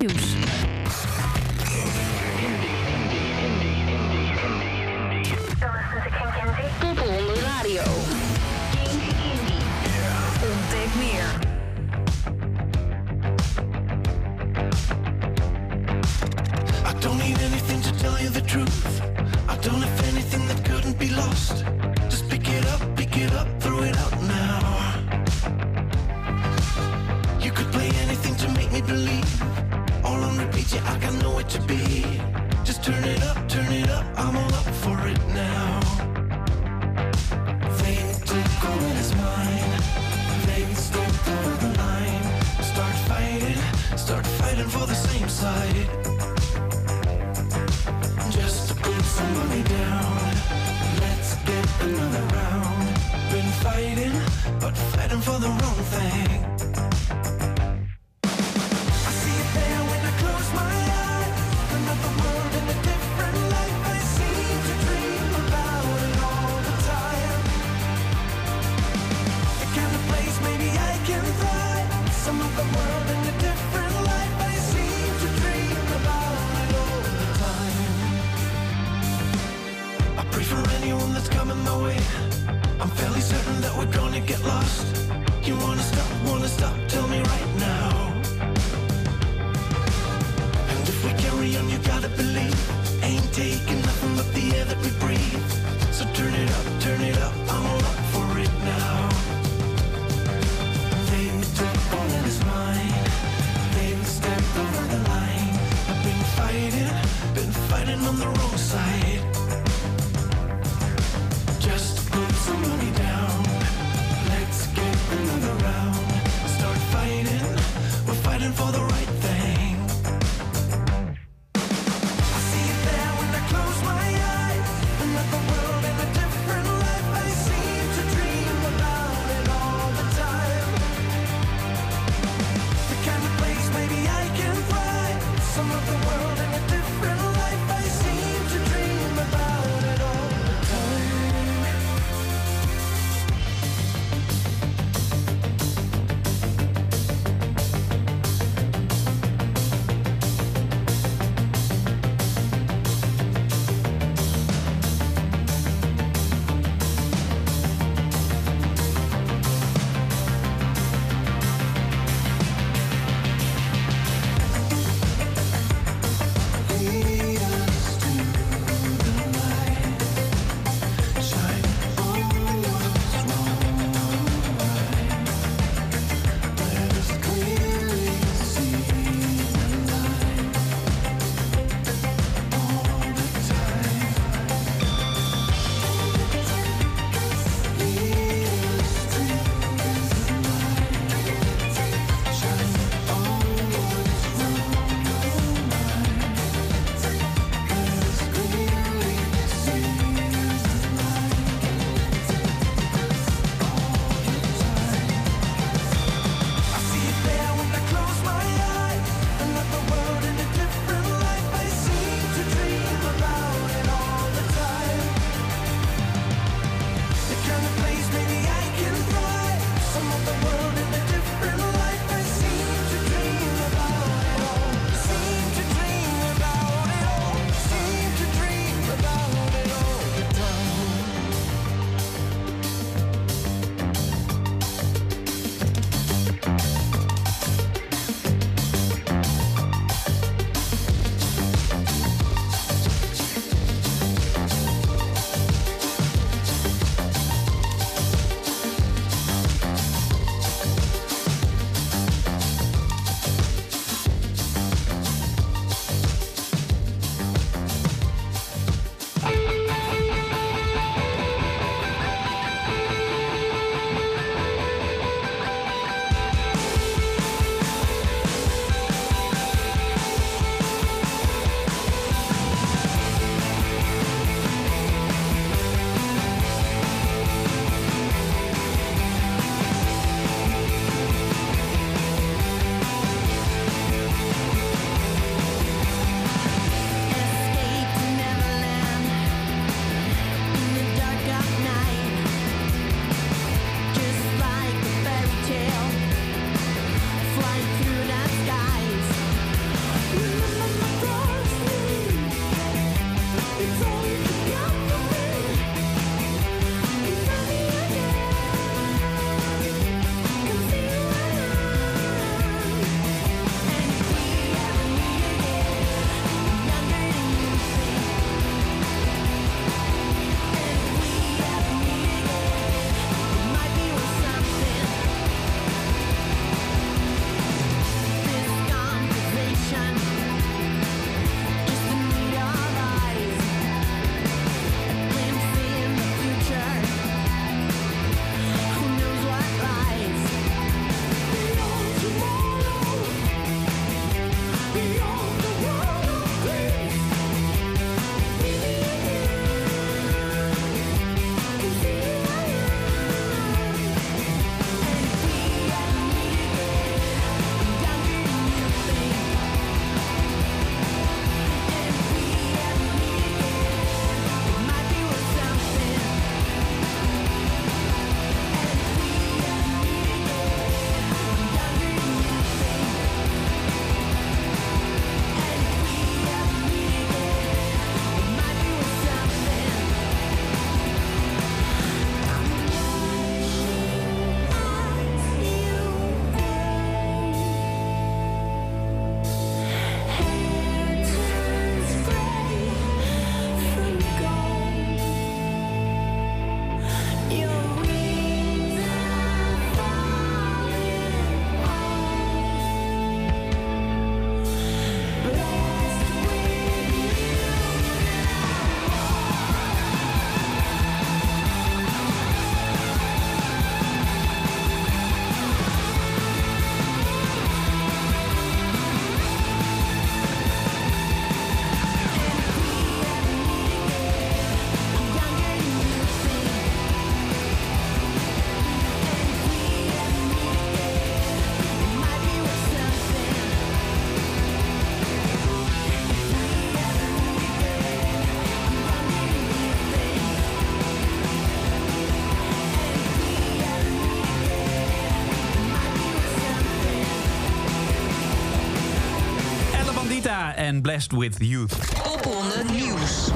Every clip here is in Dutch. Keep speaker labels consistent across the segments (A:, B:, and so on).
A: Nieuws.
B: Been fighting on the wrong
C: en Blessed with Youth.
A: Popronde Nieuws.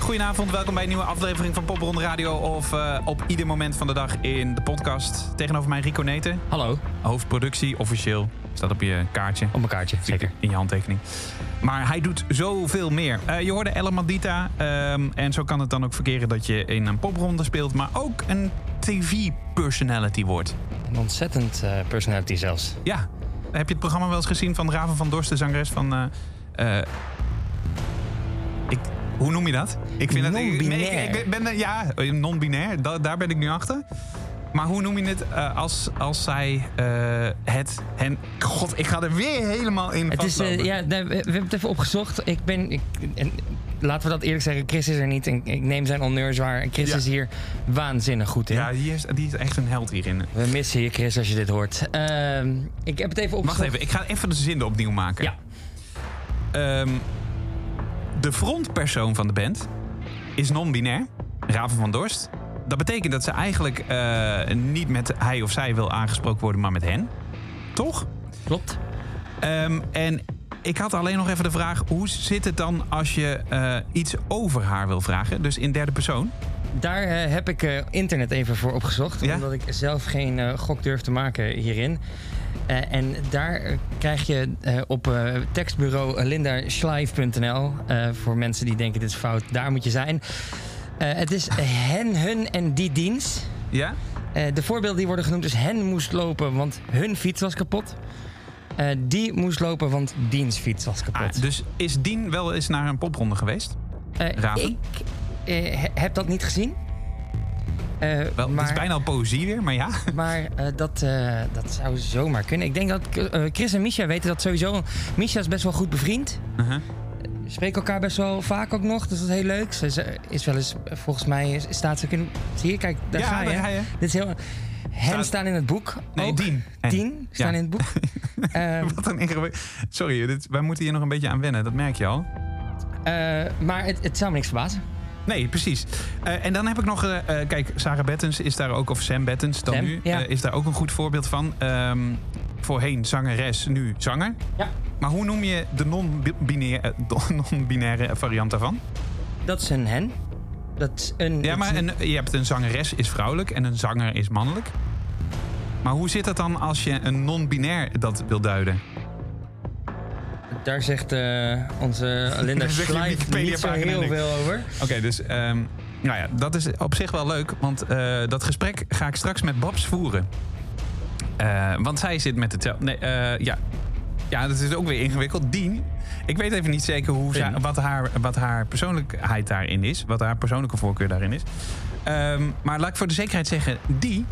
C: Goedenavond, welkom bij een nieuwe aflevering van Popronde Radio... of eh, op ieder moment van de dag in de podcast. Tegenover mij Rico Neten,
D: Hallo,
C: hoofdproductie, officieel. Staat op je kaartje.
D: op mijn kaartje, zeker.
C: In je handtekening. Maar hij doet zoveel meer. Eh, je hoorde Ella Mandita. ehm, en zo kan het dan ook verkeren dat je in een popronde speelt... maar ook een tv-personality wordt.
D: Een ontzettend eh, personality zelfs.
C: Ja. Heb je het programma wel eens gezien van Raven van Dorst, de zangeres van... eh, eh, ik, hoe noem je dat? Ik vind het
D: Non-binair.
C: Nee, ik, ik ben, er- ja, non-binair. Da- daar ben ik nu achter. Maar hoe noem je het eh, als, als zij eh, het... Hen, God, ik ga er weer helemaal in
D: Het is, eh, ja, we, we hebben het even opgezocht. Ik ben, ik, en, laten we dat eerlijk zeggen, Chris is er niet. En ik neem zijn honneur zwaar. En Chris
C: Ja.
D: is hier waanzinnig goed in.
C: Ja, die is, die is echt een held hierin.
D: We missen je, Chris, als je dit hoort. Ehm, ik heb het even
C: Wacht
D: opgezocht.
C: even, ik ga even de zinnen opnieuw maken.
D: Ja.
C: Ehm, de frontpersoon van de band is non-binair, Raven van Dorst. Dat betekent dat ze eigenlijk eh, niet met hij of zij wil aangesproken worden, maar met hen. Toch?
D: Klopt.
C: Ehm, en ik had alleen nog even de vraag: hoe zit het dan als je eh, iets over haar wil vragen? Dus in derde persoon.
D: Daar eh, heb ik eh, internet even voor opgezocht.
C: Ja?
D: Omdat ik zelf geen gok durf te maken hierin. En daar krijg je op eh, tekstbureau lindaschleif.nl... voor mensen die denken dit is fout, daar moet je zijn. Het is hen, hun en die dienst.
C: Ja?
D: De voorbeelden die worden genoemd is hen moest lopen, want hun fiets was kapot. Eh, die moest lopen, want diens fiets was kapot.
C: Ah, dus is Dien wel eens naar een popronde geweest?
D: Eh,
C: Raven?
D: ik eh, he- heb dat niet gezien.
C: Wel,
D: maar...
C: Het is bijna al poëzie weer, maar ja.
D: Maar dat, dat zou zomaar kunnen. Ik denk dat Chris en Misha weten dat sowieso. Misha is best wel goed bevriend.
C: Uh-huh.
D: Spreken elkaar best wel vaak ook nog. Dus dat is heel leuk. Ze is, is wel eens, volgens mij, staat ze kunnen. Zie je, kijk, daar
C: Ja,
D: ga je.
C: daar ga je.
D: Dit is heel. Hen
C: Staat-
D: staan in het boek.
C: Nee. Dien.
D: Tien staan
C: Ja.
D: in het boek. Ehm,
C: Wat een ingewikkeld. Sorry, dit, wij moeten hier nog een beetje aan wennen, dat merk je al.
D: eh, maar het, het zou me niks verbazen.
C: Nee, precies. Eh, en dan heb ik nog, eh, kijk, Sarah Bettens is daar ook, of Sam Bettens dan
D: Sam,
C: nu,
D: ja.
C: is daar ook een goed voorbeeld van. Ehm, voorheen zangeres, nu zanger.
D: Ja.
C: Maar hoe noem je de non-binaire, variant daarvan?
D: Dat is een hen. Dat is een.
C: Ja, maar een, je hebt een zangeres is vrouwelijk en een zanger is mannelijk. Maar hoe zit dat dan als je een non-binair dat wil duiden?
D: Daar zegt eh, onze Linda Schleif niet zo heel veel over.
C: Oké, dus ehm, nou ja, dat is op zich wel leuk. Want eh, dat gesprek ga ik straks met Babs voeren. Eh, want zij zit met hetzelfde. Nee, ja. ja, dat is ook weer ingewikkeld. Dien, ik weet even niet zeker hoe zij, wat, haar, wat haar persoonlijkheid daarin is. Wat haar persoonlijke voorkeur daarin is. Ehm, maar laat ik voor de zekerheid zeggen, die,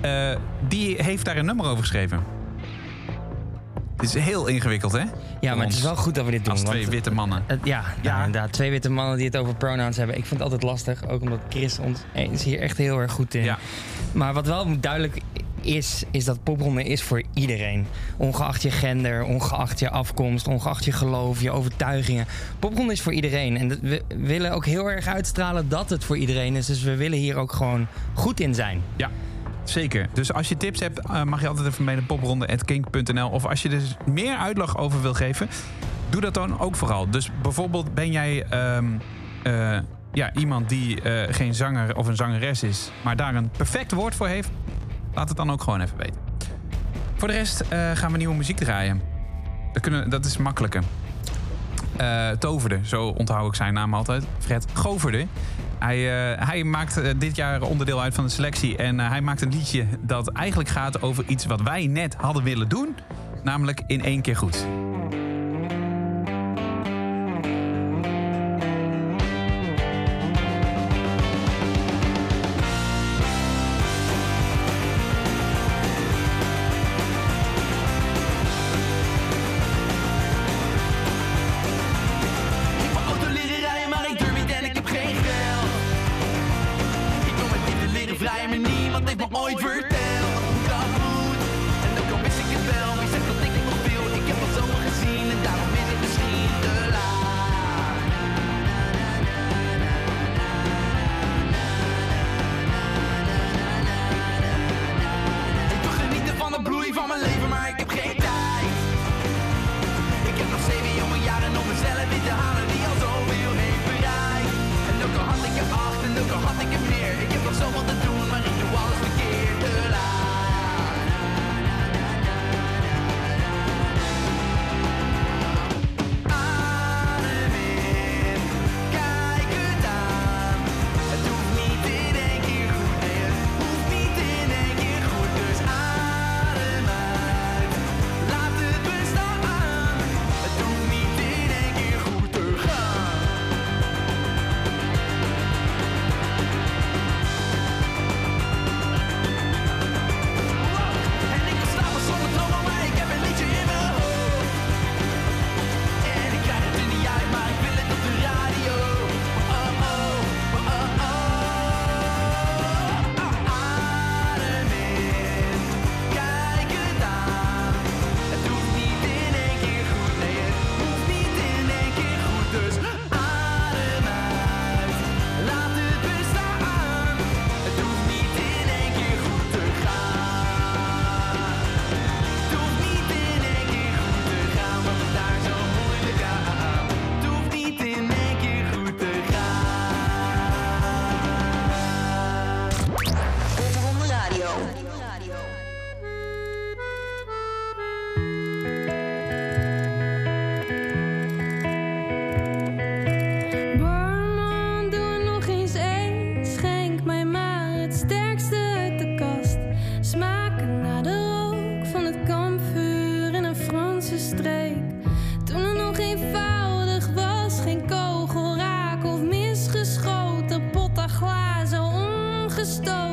C: eh, die heeft daar een nummer over geschreven. Het is heel ingewikkeld, hè?
D: Ja, maar het is wel goed dat we dit doen.
C: Als twee
D: want-
C: witte mannen.
D: Het- ja, inderdaad. Twee witte mannen die het over pronouns hebben. Ik vind het altijd lastig. Ook omdat Chris ons is hier echt heel erg goed in.
C: Ja.
D: Maar wat wel duidelijk is, is dat popronde is voor iedereen. Ongeacht je gender, ongeacht je afkomst, ongeacht je geloof, je overtuigingen. Popronde is voor iedereen. En we willen ook heel erg uitstralen dat het voor iedereen is. Dus we willen hier ook gewoon goed in zijn.
C: Ja, zeker. Dus als je tips hebt, eh, mag je altijd even mee naar popronde.kink.nl. Of als je er dus meer uitleg over wil geven, doe dat dan ook vooral. Dus bijvoorbeeld ben jij ehm, eh, ja, iemand die eh, geen zanger of een zangeres is, maar daar een perfect woord voor heeft, laat het dan ook gewoon even weten. Voor de rest gaan we nieuwe muziek draaien. Dat, kunnen, dat is makkelijker. Toverde, zo onthoud ik zijn naam altijd. Fred Goverde. Hij, eh, hij maakt eh, dit jaar onderdeel uit van de selectie. En eh, hij maakt een liedje dat eigenlijk gaat over iets wat wij net hadden willen doen. Namelijk in één keer goed.
E: Omgestoten,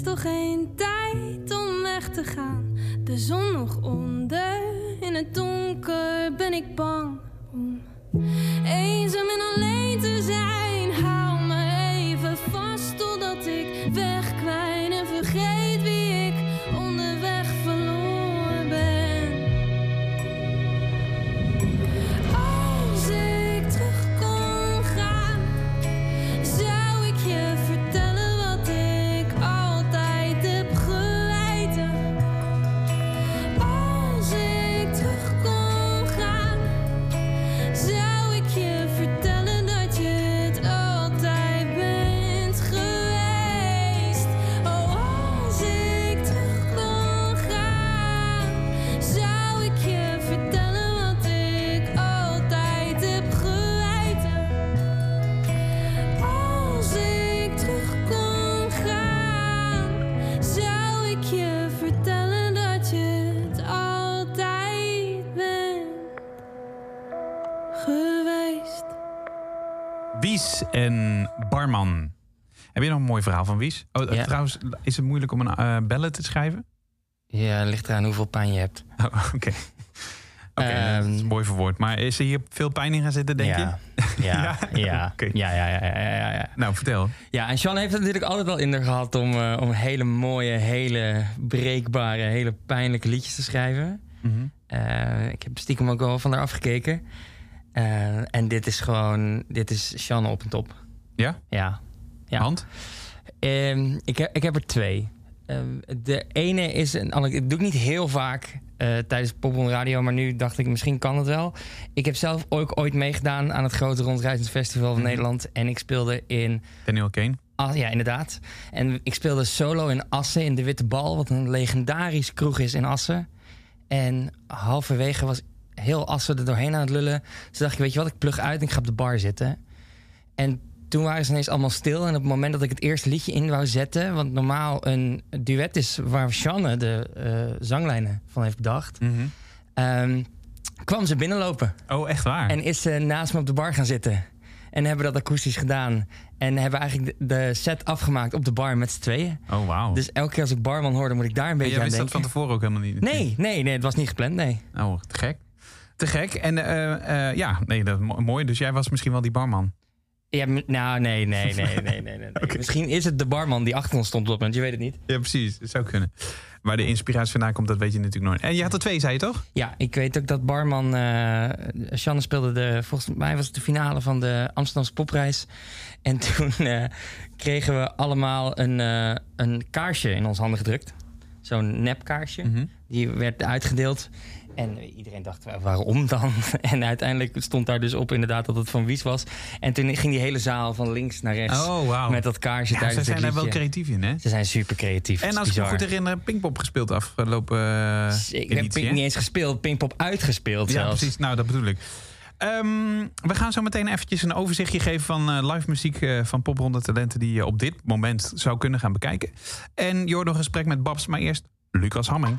E: is toch geen tijd om weg te gaan. De zon nog onder, in het donker ben ik bang om eenzaam en alleen te zijn. Hou me even vast totdat ik wegkwijn en vergeet
C: Barman. Heb je nog een mooi verhaal van Wies? Oh,
D: Ja.
C: Trouwens, is het moeilijk om een eh bellen te schrijven?
D: Ja, ligt eraan hoeveel pijn je hebt.
C: Oh, Oké. Oké,
D: Ehm,
C: dat is mooi verwoord. Maar is er hier veel pijn in gaan zitten, denk
D: ja.
C: je?
D: Ja, Ja? ja, ja, ja, ja, ja.
C: Nou, vertel.
D: Ja, en Sean heeft het natuurlijk altijd wel in er gehad om, eh, om hele mooie, hele breekbare, hele pijnlijke liedjes te schrijven.
C: Mhm.
D: Eh, ik heb stiekem ook wel van haar afgekeken. Eh, en dit is gewoon, dit is Sean op en top.
C: Ja?
D: Ja. ja.
C: Hand?
D: Ehm, ik, heb, ik heb er twee. Ehm, de ene is, een, ander- ik doe ik niet heel vaak eh, tijdens Popron Radio, maar nu dacht ik misschien kan het wel. Ik heb zelf ook ooit meegedaan aan het grote rondreizend festival van
C: Mhm.
D: Nederland. En ik speelde in
C: Daniel Kane?
D: Ah, ja, inderdaad. En ik speelde solo in Assen in de Witte Bal, wat een legendarisch kroeg is in Assen. En halverwege was heel Assen er doorheen aan het lullen. Dus dacht ik, weet je wat, ik plug uit en ik ga op de bar zitten. En toen waren ze ineens allemaal stil. En op het moment dat ik het eerste liedje in wou zetten... want normaal een duet is waar Shanne de eh, zanglijnen van heeft bedacht... Ehm, kwam ze binnenlopen.
C: Oh, echt waar?
D: En is ze naast me op de bar gaan zitten. En hebben dat akoestisch gedaan. En hebben eigenlijk de, set afgemaakt op de bar met z'n tweeën.
C: Oh, wauw.
D: Dus elke keer als ik barman hoor, dan moet ik daar een
C: En
D: beetje
C: jij
D: aan
C: wist dat
D: denken.
C: van tevoren ook helemaal niet?
D: Nee, nee, nee, het was niet gepland, nee.
C: Oh, te gek. Te gek. En eh, eh, ja, nee, dat is mooi. Dus jij was misschien wel die barman.
D: Ja, nou, nee, nee, nee, nee, nee. nee, nee. Misschien is het de barman die achter ons stond op dat moment, je weet het niet.
C: Ja, precies. Dat zou kunnen. Waar de inspiratie vandaan komt, dat weet je natuurlijk nooit. En je had er twee, zei je toch?
D: Ja, ik weet ook dat barman... eh Shanne speelde de... Volgens mij was het de finale van de Amsterdamse popprijs. En toen eh, kregen we allemaal een, eh, een kaarsje in ons handen gedrukt. Zo'n nepkaarsje.
C: Mhm.
D: Die werd uitgedeeld. En iedereen dacht, waarom dan? En uiteindelijk stond daar dus op inderdaad dat het van Wies was. En toen ging die hele zaal van links naar rechts
F: oh,
D: met dat kaarsje
F: ja, Ze
D: dus
F: zijn daar wel creatief in, hè?
D: Ze zijn super creatief.
F: En als ik me goed herinner, Pinkpop gespeeld afgelopen eh,
D: Ik heb Pink niet eens gespeeld, Pinkpop uitgespeeld zelfs.
F: Ja, precies. Nou, dat bedoel ik. Ehm, we gaan zo meteen eventjes een overzichtje geven van eh, live muziek uh, van popronde talenten die je op dit moment zou kunnen gaan bekijken. En je een gesprek met Babs, maar eerst Lucas Hamming.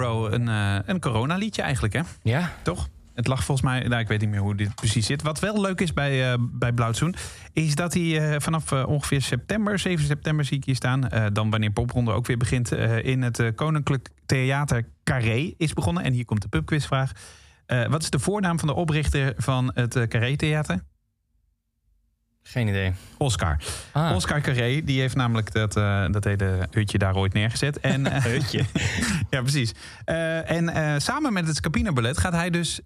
C: Hero een, eh, een coronaliedje eigenlijk, hè?
D: Ja,
C: Toch? Het lag volgens mij, nou, ik weet niet meer hoe dit precies zit. Wat wel leuk is bij, eh bij Blauwtsoen, is dat hij eh, vanaf ongeveer september, 7 september zie ik hier staan, dan wanneer Popronde ook weer begint, in het Koninklijk Theater Carré is begonnen. En hier komt de pubquizvraag. Wat is de voornaam van de oprichter van het Carré Theater?
D: Geen idee.
C: Oscar.
D: Ah,
C: Oscar Carré, die heeft namelijk dat, eh, dat hele hutje daar ooit neergezet. En, eh, hutje. ja, precies. Eh, en samen met het Scapino Ballet gaat hij dus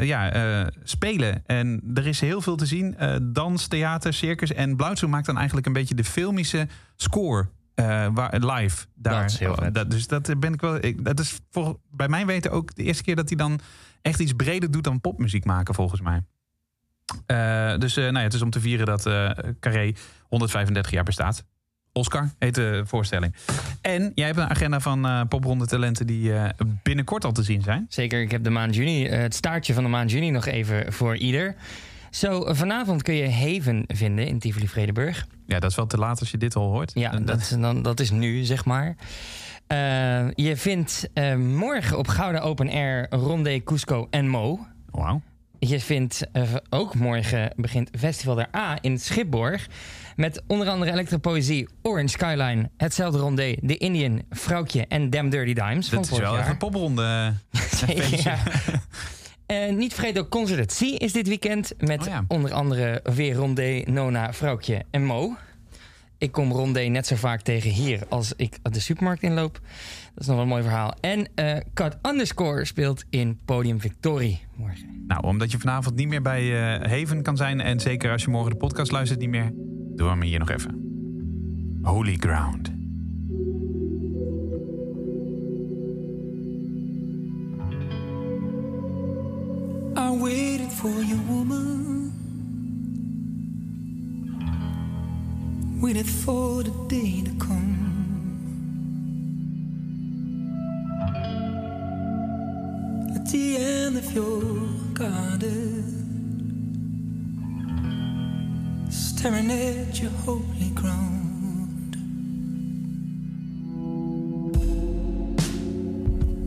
C: ja, spelen. En er is heel veel te zien. Dans, theater, circus. En Blauwtsoen maakt dan eigenlijk een beetje de filmische score waar, live. Daar.
D: Dat is heel vet.
C: Dat, dus dat ben ik wel. Ik, dat is voor, bij mijn weten ook de eerste keer dat hij dan echt iets breder doet dan popmuziek maken, volgens mij. Eh, dus eh, nou ja, het is om te vieren dat eh Carré 135 jaar bestaat. Oscar heet de voorstelling. En jij hebt een agenda van popronde talenten die binnenkort al te zien zijn.
D: Zeker, ik heb de maand juni, het staartje van de maand juni nog even voor ieder. Zo, vanavond kun je Haven vinden in Tivoli-Vredenburg.
C: Ja, dat is wel te laat als je dit al hoort.
D: Ja, dat, is dan, dat is nu, zeg maar. Je vindt morgen op Gouden Open Air Rondé, Cusco en Mo.
C: Wauw.
D: Je vindt eh, ook morgen begint Festival der A in Schipborg. Met onder andere elektropoëzie, Orange Skyline, Hetzelfde Rondé, The Indian, Vrouwtje en Damn Dirty Dimes.
C: Dat is wel echt een popronde. eh, feestje.
D: Ja. En niet vergeten ook Concert at Sea is dit weekend. Met
C: Oh ja.
D: onder andere weer Rondé, Nona, Vrouwtje en Mo. Ik kom Rondé net zo vaak tegen hier als ik de supermarkt inloop. Dat is nog wel een mooi verhaal. En eh Cut Underscore speelt in Podium Victorie morgen.
C: Nou, omdat je vanavond niet meer bij eh Haven kan zijn... en zeker als je morgen de podcast luistert niet meer... doen we hem hier nog even. Holy Ground.
G: I waited for you, woman. Waited for the day to come. At the end of your garden, staring at your holy ground.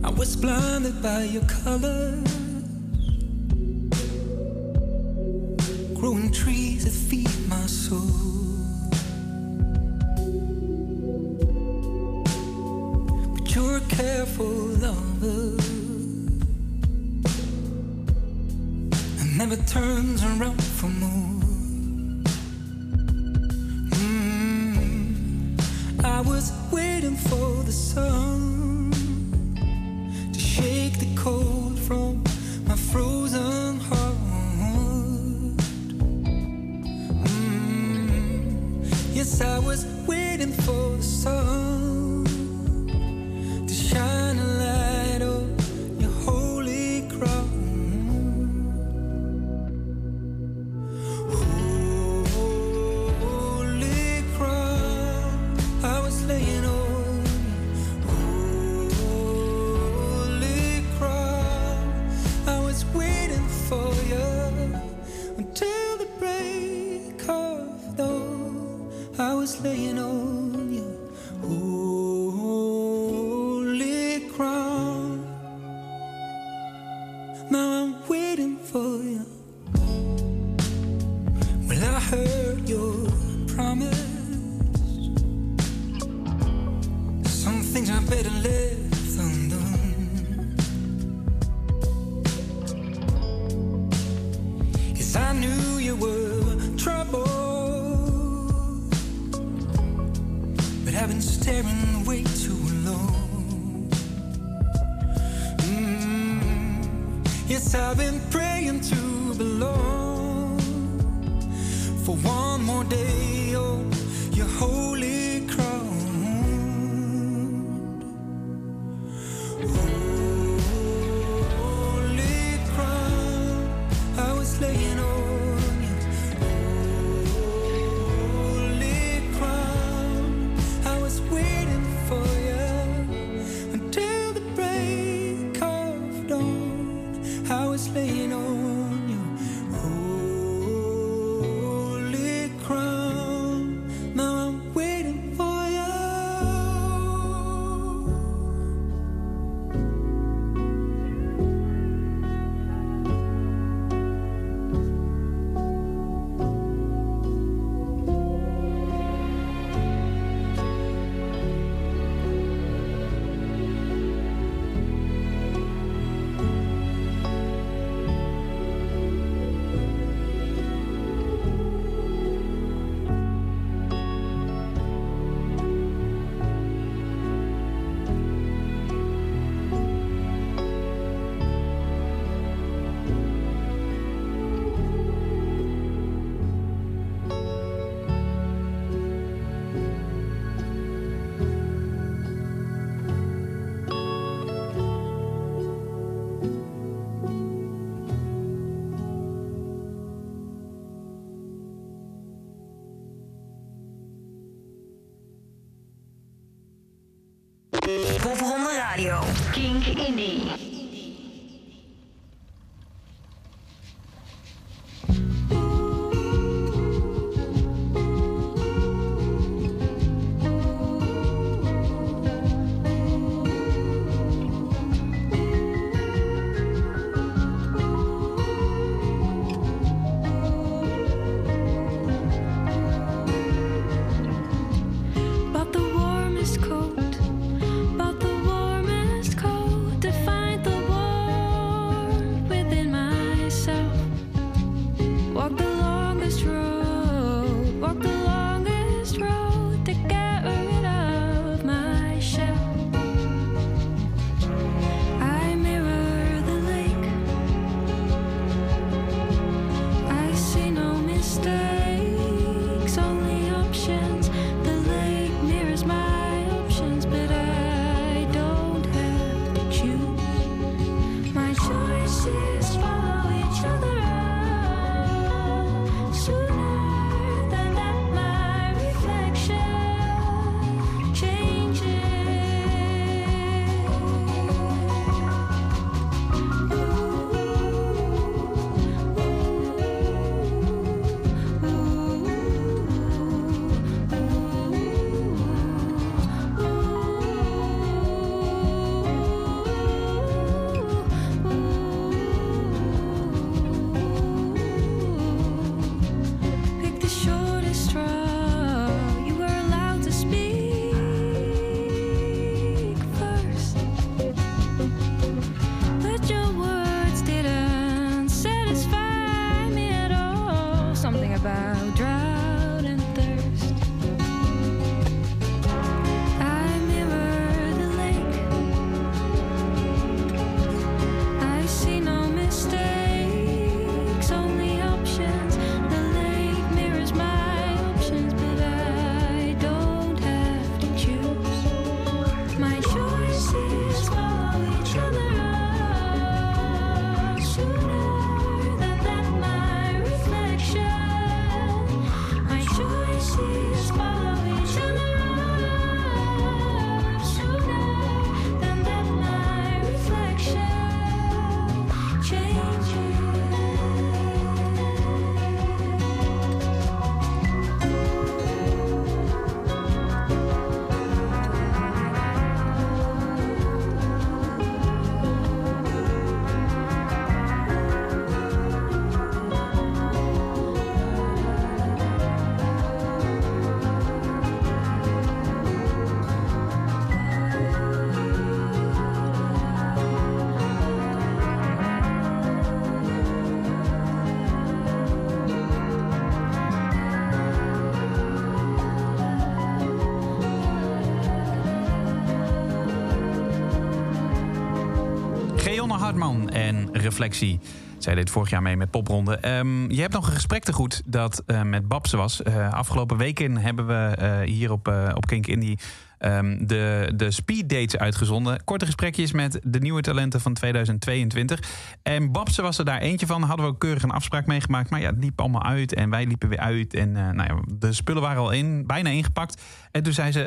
G: I was blinded by your colors. growing trees that feed my soul. Never turns around for more. Mm, I was waiting for the sun
E: Radio. Kink Indie.
C: Reflectie. Zij deed vorig jaar mee met Popronde. Ehm, je hebt nog een gesprek te goed dat eh, met Babse was. Eh, afgelopen weken hebben we eh, hier op, op Kink Indie ehm, de, de speed dates uitgezonden. Korte gesprekjes met de nieuwe talenten van 2022. En Babse was er daar eentje van. Hadden we ook keurig een afspraak meegemaakt. Maar ja, het liep allemaal uit en wij liepen weer uit. En nou ja, de spullen waren al in, bijna ingepakt. En toen zei ze,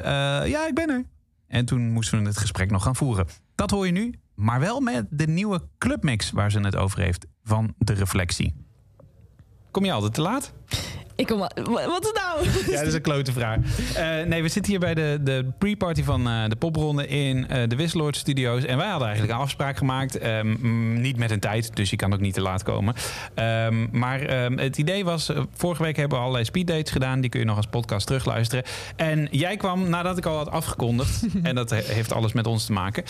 C: ja, ik ben er. En toen moesten we het gesprek nog gaan voeren. Dat hoor je nu, maar wel met de nieuwe clubmix waar ze het over heeft van de reflectie. Kom je altijd te laat?
H: Ik kom... Wat wat is nou?
C: Ja, dat is een klote vraag. Eh, nee, we zitten hier bij de, de pre-party van eh, de popronde in eh, de Wisseloord Studios. En wij hadden eigenlijk een afspraak gemaakt. Ehm, niet met een tijd, dus je kan ook niet te laat komen. Ehm, maar ehm, het idee was, vorige week hebben we allerlei speeddates gedaan. Die kun je nog als podcast terugluisteren. En jij kwam nadat ik al had afgekondigd. en dat he- heeft alles met ons te maken.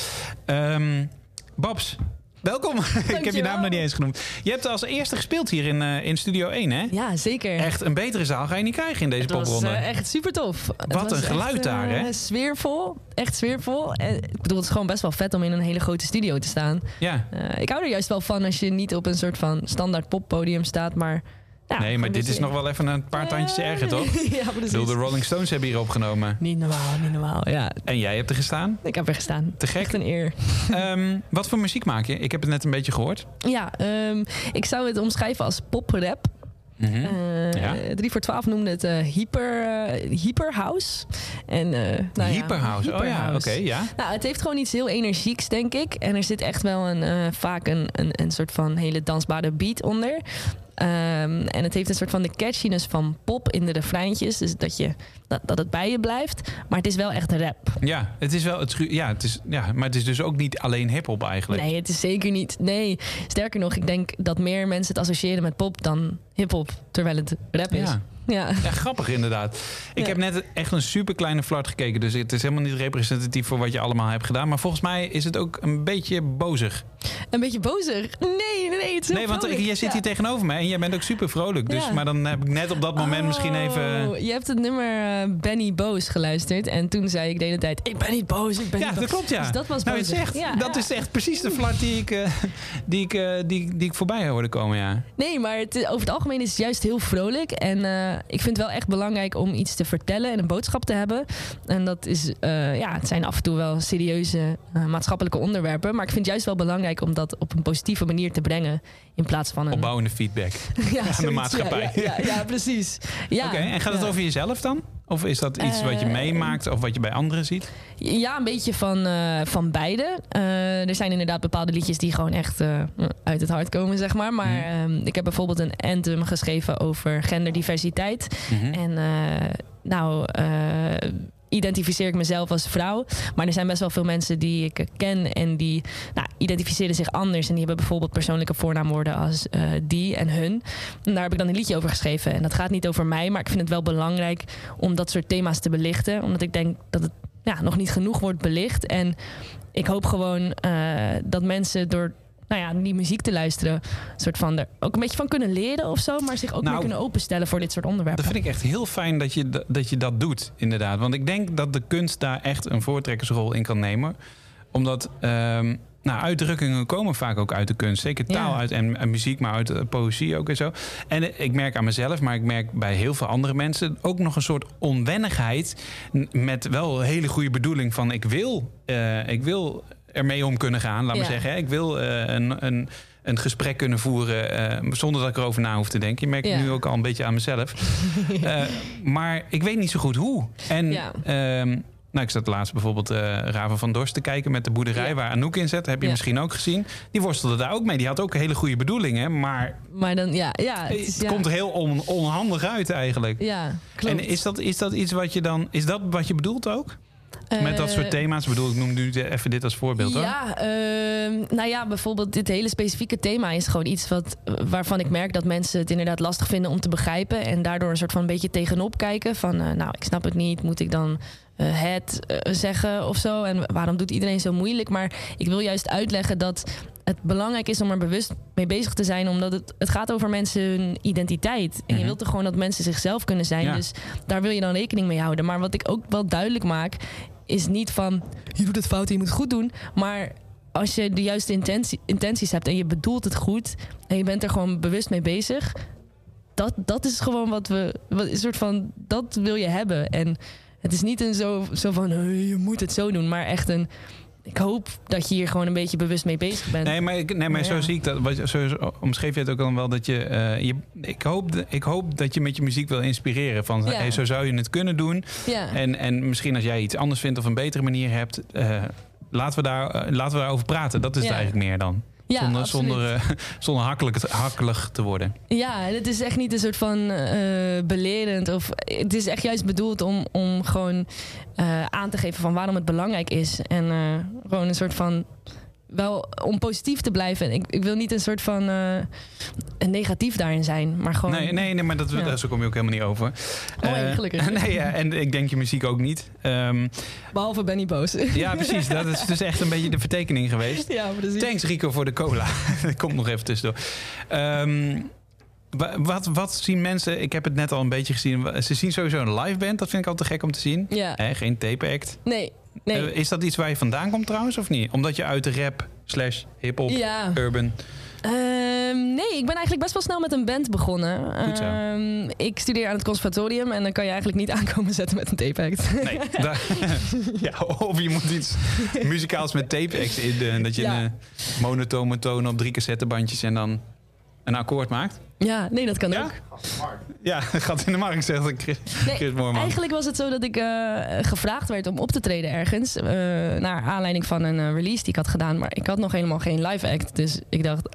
C: Babs, welkom. ik heb je naam nog niet eens genoemd. Je hebt als eerste gespeeld hier in, eh, in Studio 1, hè?
H: Ja, zeker.
C: Echt een betere zaal ga je niet krijgen in deze
H: Het was
C: popronde.
H: eh, echt super tof.
C: Wat een geluid daar, hè?
H: Sfeervol. Echt sfeervol. En, ik bedoel, het is gewoon best wel vet om in een hele grote studio te staan.
C: Ja.
H: Eh, ik hou er juist wel van als je niet op een soort van standaard poppodium staat, maar...
C: Nee, maar dit is nog wel even een paar tandjes erger, toch?
H: Ja, precies.
C: bedoel, de Rolling Stones hebben hier opgenomen.
H: Niet normaal, niet normaal. Ja,
C: En jij hebt er gestaan.
H: ik heb er gestaan.
C: Te gek.
H: Echt een eer.
C: Ehm, wat voor muziek maak je? Ik heb het net een beetje gehoord.
H: Ja, ehm, ik zou het omschrijven als poprap.
C: Mhm.
H: Eh,
C: Ja.
H: 3 voor 12 noemde het eh, hyper, eh, hyper House. En, nou ja,
C: Hyperhouse. Oh ja, oké, ja.
H: Nou, het heeft gewoon iets heel energieks, denk ik. En er zit echt wel een, vaak een, een, een soort van hele dansbare beat onder. Ehm, en het heeft een soort van de catchiness van pop in de refreintjes. Dus dat, je, dat, dat het bij je blijft. Maar het is wel echt rap.
C: Ja, het is wel het, ja, het is, ja, maar het is dus ook niet alleen hip-hop eigenlijk.
H: Nee, het is zeker niet. Nee, sterker nog, ik denk dat meer mensen het associëren met pop dan hip-hop. Terwijl het rap is.
C: Ja.
H: Ja.
C: Ja, grappig inderdaad. Ik
H: Ja.
C: heb net echt een super kleine flart gekeken. Dus het is helemaal niet representatief voor wat je allemaal hebt gedaan. Maar volgens mij is het ook een beetje bozig.
H: Een beetje bozig. Nee, nee, nee. Het is
C: Nee, want
H: vrolijk.
C: jij zit
H: Ja.
C: hier tegenover me en jij bent ook super vrolijk. Dus,
H: Ja.
C: Maar dan heb ik net op dat moment misschien even...
H: Oh, je hebt het nummer eh, Benny Boos geluisterd. En toen zei ik de hele tijd: Ik ben niet boos, ik ben
C: Ja,
H: niet
C: dat klopt, ja.
H: Dus dat was
C: nou, echt, dat is echt precies de flart die ik, eh, die ik, eh, die, die ik voorbij hoorde komen, ja.
H: Nee, maar het, over het algemeen is het juist heel vrolijk. En eh, ik vind het wel echt belangrijk om iets te vertellen en een boodschap te hebben. En dat is, eh, ja, het zijn af en toe wel serieuze eh, maatschappelijke onderwerpen. Maar ik vind het juist wel belangrijk om dat op een positieve manier te brengen. In plaats van een.
C: Opbouwende feedback.
H: ja,
C: de
H: zoiets.
C: maatschappij.
H: Ja, ja, ja, ja, precies. Ja,
C: Oké, en gaat het
H: ja.
C: over jezelf dan? Of is dat iets wat je
H: Eh,
C: meemaakt of wat je bij anderen ziet?
H: Ja, een beetje van, eh, van beide. Eh, er zijn inderdaad bepaalde liedjes die gewoon echt uit het hart komen, zeg maar. Maar
C: Mhm.
H: ehm, ik heb bijvoorbeeld een anthem geschreven over genderdiversiteit.
C: Mhm.
H: En nou, identificeer ik mezelf als vrouw. Maar er zijn best wel veel mensen die ik ken en die nou, identificeren zich anders. En die hebben bijvoorbeeld persoonlijke voornaamwoorden als eh, die en hun. En daar heb ik dan een liedje over geschreven. En dat gaat niet over mij, maar ik vind het wel belangrijk om dat soort thema's te belichten. Omdat ik denk dat het ja, nog niet genoeg wordt belicht. En ik hoop gewoon eh, dat mensen door nou ja, die muziek te luisteren, een soort van er ook een beetje van kunnen leren of zo, maar zich ook
C: Nou,
H: meer kunnen openstellen voor dit soort onderwerpen.
C: Dat vind ik echt heel fijn dat je, dat je dat doet, inderdaad. Want ik denk dat de kunst daar echt een voortrekkersrol in kan nemen. Omdat ehm, nou, uitdrukkingen komen vaak ook uit de kunst. Zeker taal
H: Ja.
C: uit en, en muziek, maar uit eh, poëzie ook en zo. En eh, ik merk aan mezelf, maar ik merk bij heel veel andere mensen... ook nog een soort onwennigheid met wel een hele goede bedoeling van... ik wil, eh, ik wil ermee om kunnen gaan, laat
H: Ja.
C: maar zeggen. Ik wil eh, een... een een gesprek kunnen voeren eh, zonder dat ik erover na hoef te denken. Je merkt het nu ook al een beetje aan mezelf. Eh, maar ik weet niet zo goed hoe. En
H: Ja.
C: ehm, nou, ik zat laatst bijvoorbeeld eh Raven van Dorst te kijken met de boerderij
H: Ja.
C: waar Anouk in zit. Heb je
H: Ja.
C: misschien ook gezien. Die worstelde daar ook mee. Die had ook hele goede bedoelingen. Maar
H: Maar dan, ja, ja, het,
C: het,
H: is, ja,
C: komt er heel on- onhandig uit eigenlijk.
H: Ja, klopt.
C: En is dat, is dat iets wat je dan... Is dat wat je bedoelt ook? Met dat soort
H: Eh,
C: thema's? Ik bedoel, ik noem nu even dit als voorbeeld hoor.
H: Ja, ehm, nou ja, bijvoorbeeld dit hele specifieke thema is gewoon iets wat, waarvan ik merk dat mensen het inderdaad lastig vinden om te begrijpen. En daardoor een soort van een beetje tegenop kijken. Van, eh, nou, ik snap het niet. Moet ik dan het eh, zeggen of zo? En waarom doet iedereen zo moeilijk? Maar ik wil juist uitleggen dat het belangrijk is om er bewust mee bezig te zijn. Omdat het, het gaat over mensen hun identiteit. En je
C: Mhm.
H: wilt toch gewoon dat mensen zichzelf kunnen zijn.
C: Ja.
H: Dus daar wil je dan rekening mee houden. Maar wat ik ook wel duidelijk maak, is niet van je doet het fout en je moet het goed doen. Maar als je de juiste intentie, intenties hebt en je bedoelt het goed en je bent er gewoon bewust mee bezig, dat, dat is gewoon wat we, wat, een soort van, dat wil je hebben. En het is niet een zo, zo van "Hey, je moet het zo doen, maar echt een. Ik hoop dat je hier gewoon een beetje bewust mee bezig bent.
C: Nee, maar, ik, nee, maar
H: Maar
C: zo
H: ja.
C: zie ik dat. Zo omschreef je het ook dan wel dat je, eh, je. ik, hoop, ik hoop dat je met je muziek wil inspireren. Van
H: Ja.
C: hey, zo zou je het kunnen doen.
H: ja.
C: En, en misschien als jij iets anders vindt of een betere manier hebt. eh, laten, we daar, eh, laten we daarover praten. Dat is het eigenlijk meer dan.
H: Ja,
C: zonder zonder, eh, zonder hakkelijk, hakkelig te worden.
H: Ja, het is echt niet een soort van eh, belerend. Of, het is echt juist bedoeld om, om gewoon eh, aan te geven van waarom het belangrijk is. En gewoon een soort van. Wel om positief te blijven. Ik, ik wil niet een soort van eh, negatief daarin zijn. Maar gewoon.
C: Nee, nee, nee maar dat,
H: Ja.
C: zo kom je ook helemaal niet over.
H: Oh,
C: Eh,
H: gelukkig.
C: nee, ja, en ik denk je muziek ook niet. Ehm,
H: Behalve Benny Boos.
C: ja, precies. Dat is dus echt een beetje de vertekening geweest.
H: ja, precies.
C: Thanks Rico voor de cola. Dat komt nog even tussendoor. Ehm, wa- wat, wat zien mensen? Ik heb het net al een beetje gezien. Ze zien sowieso een live band. Dat vind ik altijd gek om te zien.
H: Ja,
C: geen tape act.
H: nee. Nee.
C: Eh, is dat iets waar je vandaan komt trouwens of niet? Omdat je uit de rap slash hip-hop,
H: ja.
C: urban...
H: Ehm, nee, ik ben eigenlijk best wel snel met een band begonnen.
C: Goed zo.
H: Ehm, ik studeer aan het conservatorium en dan kan je eigenlijk niet aankomen zetten met een tape act.
C: Nee, ja, of je moet iets muzikaals met tape acts in. eh, dat je
H: Ja.
C: een eh, monotone toon op drie cassettebandjes en dan een akkoord maakt.
H: Ja, nee, dat kan
C: Ja?
H: ook.
C: Ja, gat in de markt, zegt Chris,
H: Nee,
C: Chris.
H: Eigenlijk was het zo dat ik eh, gevraagd werd om op te treden ergens. eh, naar aanleiding van een eh, release die ik had gedaan. Maar ik had nog helemaal geen live act. Dus ik dacht,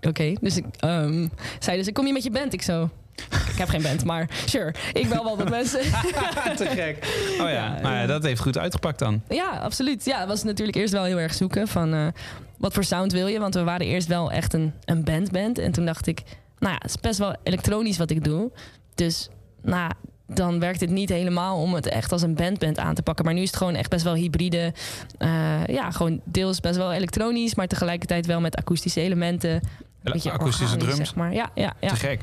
H: oké. Dus ik ehm, zei dus, kom je met je band? Ik zo, ik heb geen band, maar sure. Ik bel wel wat mensen.
C: Te gek. Oh ja, ja, dat heeft goed uitgepakt dan.
H: Ja, absoluut. Ja, het was natuurlijk eerst wel heel erg zoeken van eh, wat voor sound wil je. Want we waren eerst wel echt een, een bandband. En toen dacht ik, nou ja, het is best wel elektronisch wat ik doe. Dus nou, dan werkt het niet helemaal om het echt als een bandband aan te pakken. Maar nu is het gewoon echt best wel hybride. Eh, ja, gewoon deels best wel elektronisch, maar tegelijkertijd wel met akoestische elementen. Een beetje
C: Akoestische drums.
H: Zeg maar. Ja, ja, ja.
C: Te gek.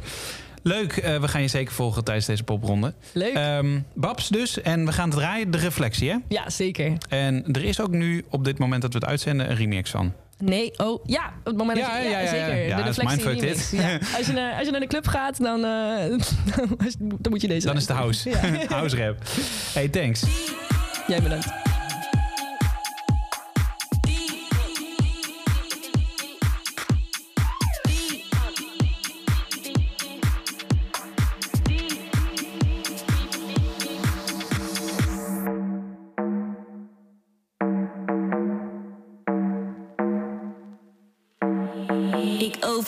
C: Leuk, eh, we gaan je zeker volgen tijdens deze popronde.
H: Leuk.
C: Ehm, Babs dus, en we gaan draaien de reflectie, hè?
H: ja, zeker.
C: En er is ook nu, op dit moment dat we het uitzenden, een remix van.
H: Nee, oh ja, op het moment
C: Ja,
H: dat je,
C: ja,
H: zeker.
C: Ja,
H: de reflectie remix. Als, je naar, als je naar de club gaat, dan, eh, dan moet je deze.
C: Dan is het house.
H: Ja.
C: house rap. Hey, thanks.
H: Jij bedankt.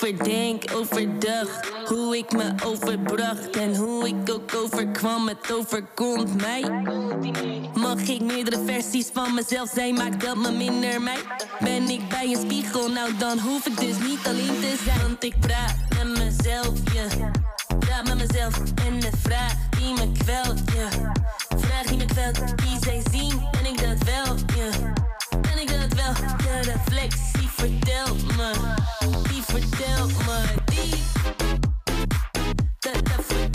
I: Overdenk overdag hoe ik me overbracht en hoe ik ook overkwam. Het overkomt mij. Mag ik meerdere versies van mezelf zijn, maakt dat me minder mij? Ben ik bij een spiegel, nou dan hoef ik dus niet alleen te zijn. Want ik praat met mezelf, ja. Praat met mezelf en de vraag die me kwelt, ja. Vraag die me kwelt, die zij zien, ben ik dat wel, ja. Ben ik dat wel? De reflectie vertelt me. Die vertelt me. Die. Dat, dat vertelt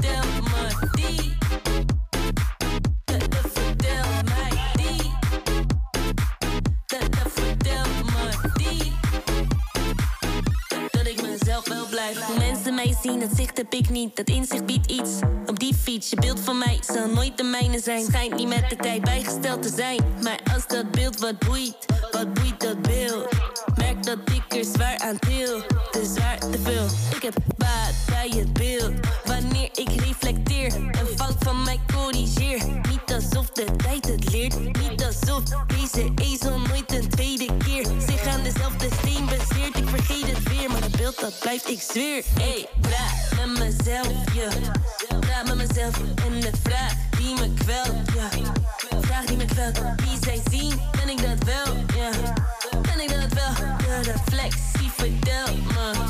I: dat zicht heb ik niet. Dat inzicht biedt iets. Op die fiets, je beeld van mij zal nooit de mijne zijn. Schijnt niet met de tijd bijgesteld te zijn. Maar als dat beeld wat boeit, wat boeit dat beeld? Merk dat ik er zwaar aan til. Te zwaar, te veel. Ik heb baat bij het beeld. Wanneer ik reflecteer, een fout van mij corrigeer. Niet alsof de tijd het leert. Niet alsof deze ezel nooit een tweede keer zich aan dezelfde vergeet het weer, maar dat beeld dat blijft, ik zweer. Hey, praat met mezelf, ja. Praat met mezelf en de vraag die me kwelt, ja. Vraag die me kwelt, wie zij zien, ben ik dat wel, ja. Ben ik dat wel, de reflectie vertelt me.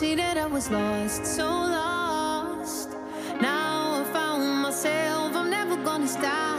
J: Was lost, so lost. Now I found myself, I'm never gonna stop.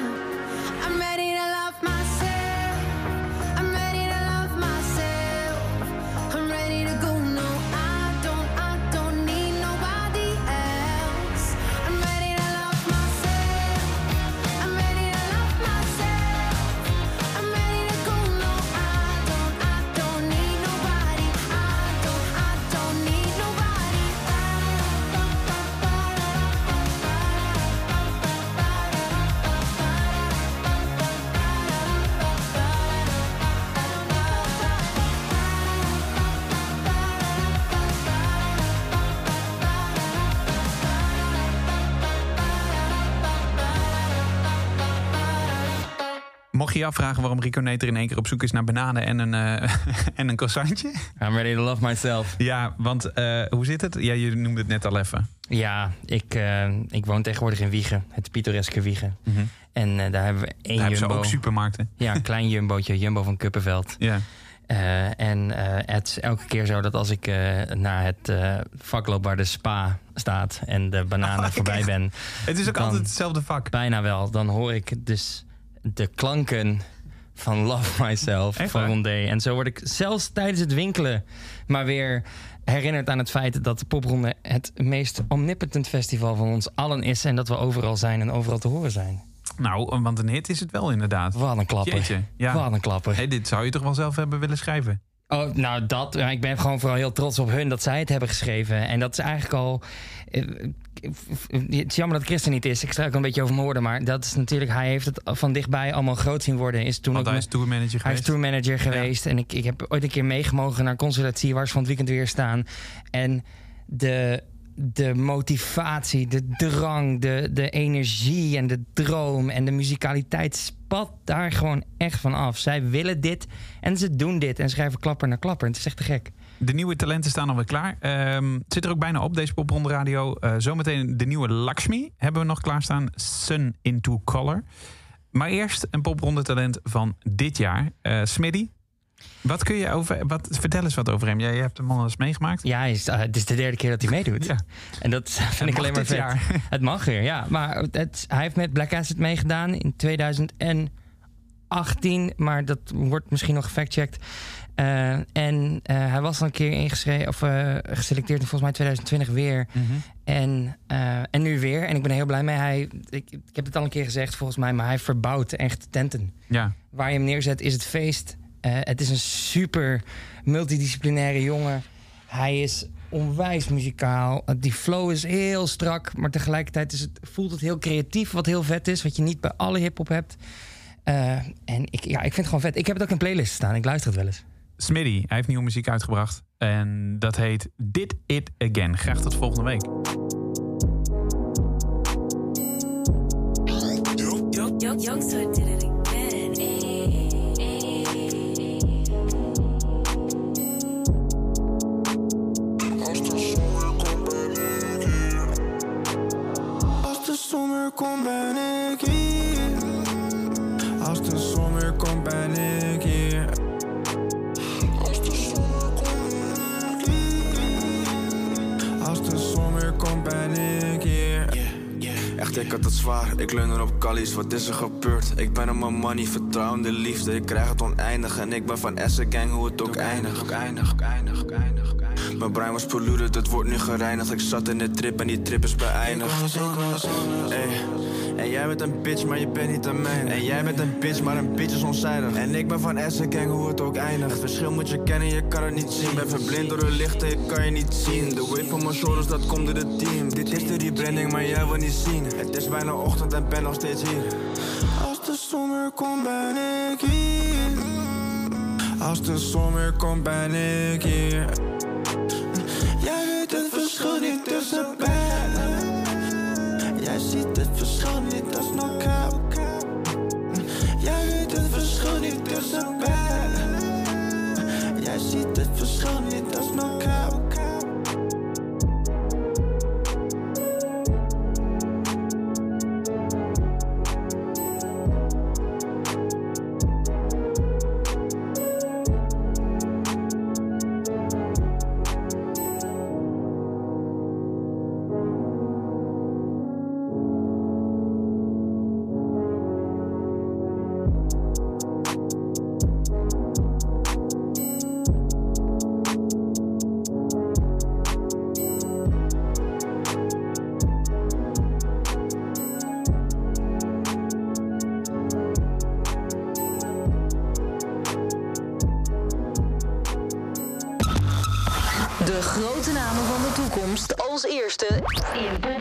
C: Je afvragen waarom Rico Neter in één keer op zoek is naar bananen en een, eh, en een croissantje?
D: I'm ready to love myself.
C: Ja, want eh, hoe zit het? Ja, je noemde het net al even.
D: Ja, ik, eh, ik woon tegenwoordig in Wiegen. Het pittoreske Wiegen. En eh, daar hebben we één
C: Daar hebben ze ook supermarkten.
D: Ja, een klein jumbootje. Jumbo van Kuppenveld.
C: Ja.
D: En eh, het is elke keer zo dat als ik naar het vak loop waar de spa staat en de bananen
C: Oh,
D: voorbij ben,
C: Het is ook altijd hetzelfde vak.
D: bijna wel, dan hoor ik dus de klanken van Love Myself
C: Echt
D: van
C: waar?
D: Rondé. En zo word ik zelfs tijdens het winkelen maar weer herinnerd aan het feit dat de Popronde het meest omnipotent festival van ons allen is en dat we overal zijn en overal te horen zijn.
C: Nou, want een hit is het wel inderdaad.
D: Wat een klapper.
C: Jeetje, ja.
D: Wat een klapper.
C: Hey, dit zou je toch wel zelf hebben willen schrijven?
D: Oh, nou, dat. Ik ben gewoon vooral heel trots op hun dat zij het hebben geschreven. En dat is eigenlijk al. eh, Het is jammer dat Christen niet is. Ik struikel een beetje over mijn woorden. Maar dat is natuurlijk. Hij heeft het van dichtbij allemaal groot zien worden. Is toen
C: Want
D: ook
C: hij is tourmanager
D: hij is
C: geweest.
D: tourmanager geweest. En ik, ik heb ooit een keer meegemogen naar Consultatie, waar ze van het weekend weer staan. En de, de motivatie, de drang, de, de energie en de droom en de musicaliteit spat daar gewoon echt van af. Zij willen dit en ze doen dit en schrijven klapper naar klapper. Het is echt te gek.
C: De nieuwe talenten staan alweer klaar. Het zit er ook bijna op, deze popronde radio. Eh, zometeen de nieuwe Lakshmi hebben we nog klaarstaan. Sun into Color. Maar eerst een popronde talent van dit jaar. Smiddy, wat kun je over... Wat, vertel eens wat over hem. Jij, jij hebt hem al eens meegemaakt.
D: Ja, hij is, eh, het is de derde keer dat hij meedoet.
C: Ja.
D: En dat vind
C: Het
D: ik alleen maar vet.
C: jaar.
D: Het mag weer, ja. Maar het, hij heeft met Black Acid meegedaan in 2018. Maar dat wordt misschien nog gefactchecked. Eh en eh, hij was al een keer ingeschreven of geselecteerd in volgens mij 2020 weer. En, eh, en nu weer. En ik ben heel blij mee. Hij, ik, ik heb het al een keer gezegd volgens mij, maar hij verbouwt echt tenten.
C: Ja.
D: Waar je hem neerzet is het feest. Eh, het is een super multidisciplinaire jongen. Hij is onwijs muzikaal. Uh, Die flow is heel strak, maar tegelijkertijd is het, voelt het heel creatief, wat heel vet is, wat je niet bij alle hip-hop hebt. Eh, en ik, ja, ik vind het gewoon vet. Ik heb het ook in playlist staan. Ik luister het wel eens.
C: Smiddy, hij heeft nieuwe muziek uitgebracht. En dat heet Did It Again. Graag tot volgende week.
E: Youngster did it again.
A: Komt ben ik hier. Als de zomer komt ben ik hier. Als de zomer komt ben ik hier. Als de zomer komt ben ik hier.
K: Echt, ik had het zwaar. Ik leun er op Callies, wat is er gebeurd? Ik ben op mijn money, vertrouw in de liefde. Ik krijg het oneindig en ik ben van Essen Gang, hoe het ook eindigt. Ook eindigt, ook eindigt, ook eindigt, ook eindigt. Mijn brein was polluted, het wordt nu gereinigd. Ik zat in de trip en die trip is beëindigd. En jij bent een bitch, maar je bent niet een man. En jij bent een bitch, maar een bitch is onzijdig. En ik ben van Essen Gang, hoe het ook eindigt. Het verschil moet je kennen, je kan het niet zien. Ben verblind door de lichten, ik kan je niet zien. De weight van mijn shoulders, dat komt door het team. Dit is de rebranding, maar jij wil niet zien. Het is bijna ochtend en ben nog steeds hier.
A: Als de zomer komt ben ik hier. Als de zomer komt ben ik hier. Verschil niet tussen beiden. Jij ziet het verschil niet, dat is no.
F: Eerste. In